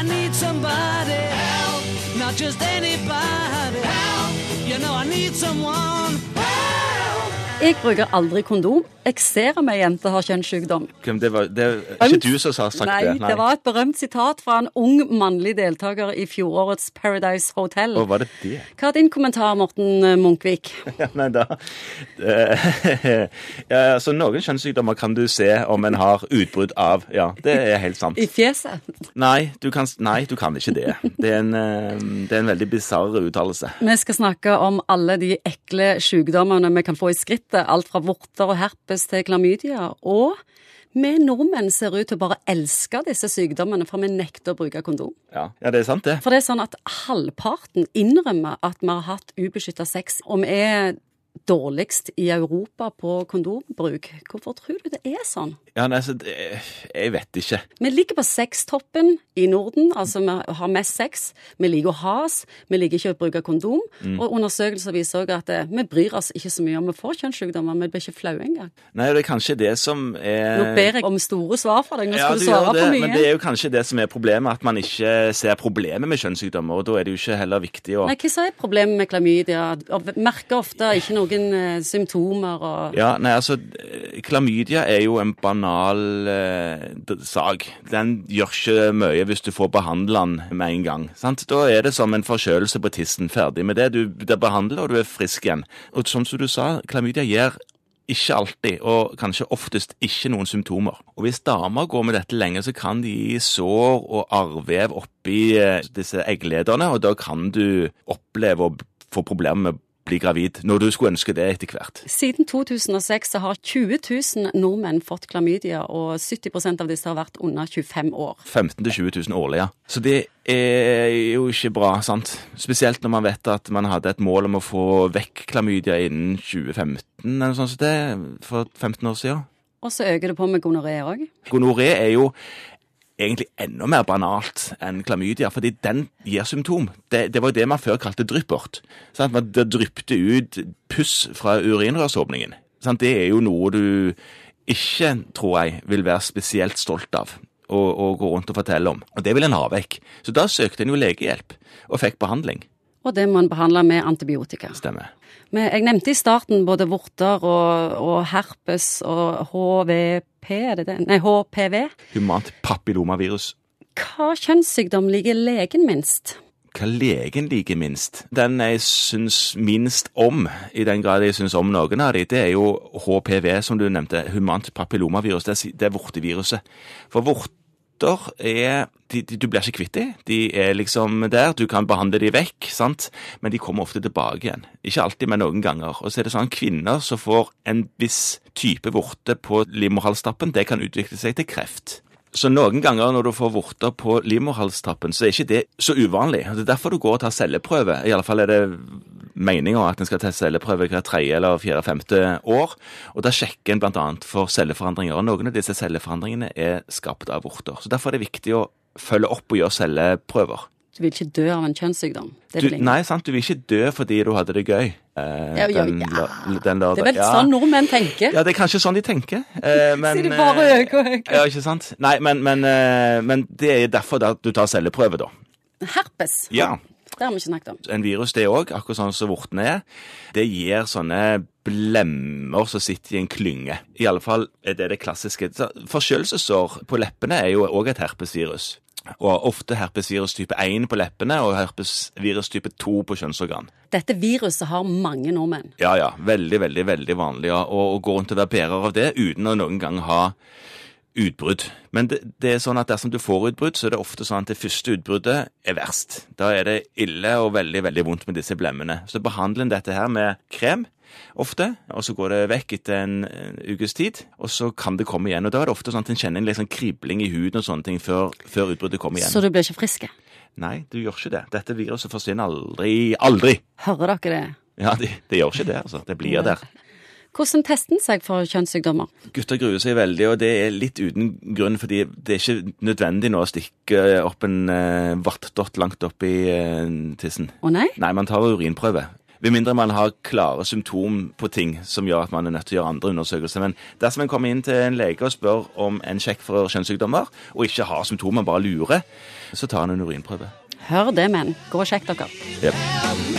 I need somebody help, not just anybody help. You know I need someone. Jeg bruker aldri kondom. Jeg ser om ei jente har kjønnssykdom. Det var, det ikke du som har sagt Nei, det? det var et berømt sitat fra en ung mannlig deltaker i fjorårets Paradise Hotel. Hva var det det? Hva er din kommentar, Morten Munkvik? Ja, nei, da eh, ja, så Noen kjønnssykdommer kan du se om en har utbrudd av. Ja, det er helt sant. I fjeset? Nei, du kan, nei, du kan ikke det. Det er en, eh, det er en veldig bisarr uttalelse. Vi skal snakke om alle de ekle sykdommene vi kan få i skrittet. Alt fra vorter og herpes til klamydia. Og vi nordmenn ser ut til å bare elske disse sykdommene, for vi nekter å bruke kondom. Ja, ja det er sant, det. For det er sånn at halvparten innrømmer at vi har hatt ubeskytta sex, og vi er dårligst i Europa på kondombruk. Hvorfor tror du det er sånn? Ja, nei, så det, Jeg vet ikke. Vi ligger på sextoppen i Norden, altså vi har mest sex. Vi liker å ha oss, vi liker ikke å bruke kondom. Og undersøkelser viser òg at eh, vi bryr oss ikke så mye om vi får kjønnssykdommer, vi blir ikke flaue engang. Nei, det er kanskje det som er Nå ber jeg om store svar fra deg, nå skal du du svare det, for mye. Men det er jo kanskje det som er problemet, at man ikke ser problemet med kjønnssykdommer. Og da er det jo ikke heller viktig å Nei, hva er problemet med klamydia? Merker ofte ikke noen eh, symptomer og Ja, nei, altså, Klamydia er jo en banal eh, sak. Den gjør ikke mye hvis du får behandle den med en gang. sant? Da er det som en forkjølelse på tissen. Ferdig med det. Du det behandler, og du er frisk igjen. Og som du sa, klamydia gir ikke alltid, og kanskje oftest ikke noen symptomer. Og hvis damer går med dette lenge, så kan de gi sår og arrvev oppi eh, disse egglederne, og da kan du oppleve å få problemer med bli gravid, når du skulle ønske det etter hvert. Siden 2006 så har 20 000 nordmenn fått klamydia, og 70% av disse har vært under 25 år. 15 000-20 000 årlig, ja. Så det er jo ikke bra, sant. Spesielt når man vet at man hadde et mål om å få vekk klamydia innen 2015, eller noe sånt som det, for 15 år siden. Og så øker det på med gonoré òg. Gonoré er jo egentlig enda mer banalt enn klamydia, fordi den gir symptom. Det, det var jo det man før kalte dryppert. Sant? Man- Det dryppte ut puss fra urinrørsåpningen. Det er jo noe du ikke, tror jeg, vil være spesielt stolt av å, gå rundt og fortelle om. Og det vil en ha vekk. Så da søkte en jo legehjelp, og fikk behandling. Og det må en behandle med antibiotika. Stemmer. Men jeg nevnte i starten både vorter og, og herpes og HVP, er det det? Nei, HPV. Humant papillomavirus. Hva kjønnssykdom liker legen minst? Hva legen liker minst? Den jeg syns minst om, i den grad jeg syns om noen av de, det er jo HPV, som du nevnte. Humant papillomavirus. Det er, vorteviruset. For vorter er de, de, Du blir ikke kvitt dem. De er liksom der. Du kan behandle dem vekk, sant? men de kommer ofte tilbake igjen. Ikke alltid, men noen ganger. Og så er det sånn kvinner som får en viss type vorte på livmorhalstappen, det kan utvikle seg til kreft. Så noen ganger når du får vorter på livmorhalstappen, så er ikke det så uvanlig. Det er derfor du går og tar celleprøve. I alle fall er det meninga at en skal ta celleprøve hver tredje eller fjerde, femte år. Og da sjekker en bl.a. for celleforandringer. Og noen av disse celleforandringene er skapt av vorter. Så derfor er det viktig å følge opp og gjøre celleprøver. Du vil ikke dø av en kjønnssykdom. Du, nei, sant, du vil ikke dø fordi du hadde det gøy. eh, Ja, ja, den ja. den Det er vel sånn nordmenn tenker. Ja, det er kanskje sånn de tenker. eh, men, Så de bare eh, øker og øker. Ja, ikke sant? Nei, men, men, eh, men det er derfor du tar celleprøve, da. Herpes. Ja. Det har vi ikke snakket om. En virus, det òg, akkurat sånn som vortene er. Det gir sånne blemmer som sitter i en klynge. I alle fall er det det klassiske. Så Forkjølelsessår på leppene er jo òg et herpesvirus. Og ofte herpesvirus type 1 på leppene og herpesvirus type 2 på kjønnsorgan. Dette viruset har mange nordmenn. Ja, ja. Veldig, veldig veldig vanlig å, å gå rundt og være bærer av det uten å noen gang ha utbrudd. Men det, det er sånn at dersom du får utbrudd, så er det ofte sånn at det første utbruddet er verst. Da er det ille og veldig, veldig vondt med disse blemmene. Så behandler en dette her med krem ofte, og så går det vekk etter en, en ukes tid, og så kan det komme igjen. Og da er det ofte sånn at en kjenner en liksom kribling i huden og sånne ting før, før utbruddet kommer igjen. Så du blir ikke frisk. Nei, du gjør ikke det. Dette viruset forsvinner aldri. Aldri! Hører dere det? Ja, det, de gjør ikke det, altså. Det blir der. Hvordan tester en seg for kjønnssykdommer? Gutter gruer seg veldig, og det er litt uten grunn, fordi det er ikke nødvendig nå å stikke opp en uh, vattdott langt opp i eh, tissen. Å nei? Nei, man tar urinprøve. Ved mindre man har klare symptom på ting som gjør at man er nødt til å gjøre andre undersøkelser. Men dersom en kommer inn til en lege og spør om en sjekk for kjønnssykdommer, og ikke har symptomer, bare lurer, så tar han en urinprøve. Hør det, menn. Gå og sjekk dere. Yep.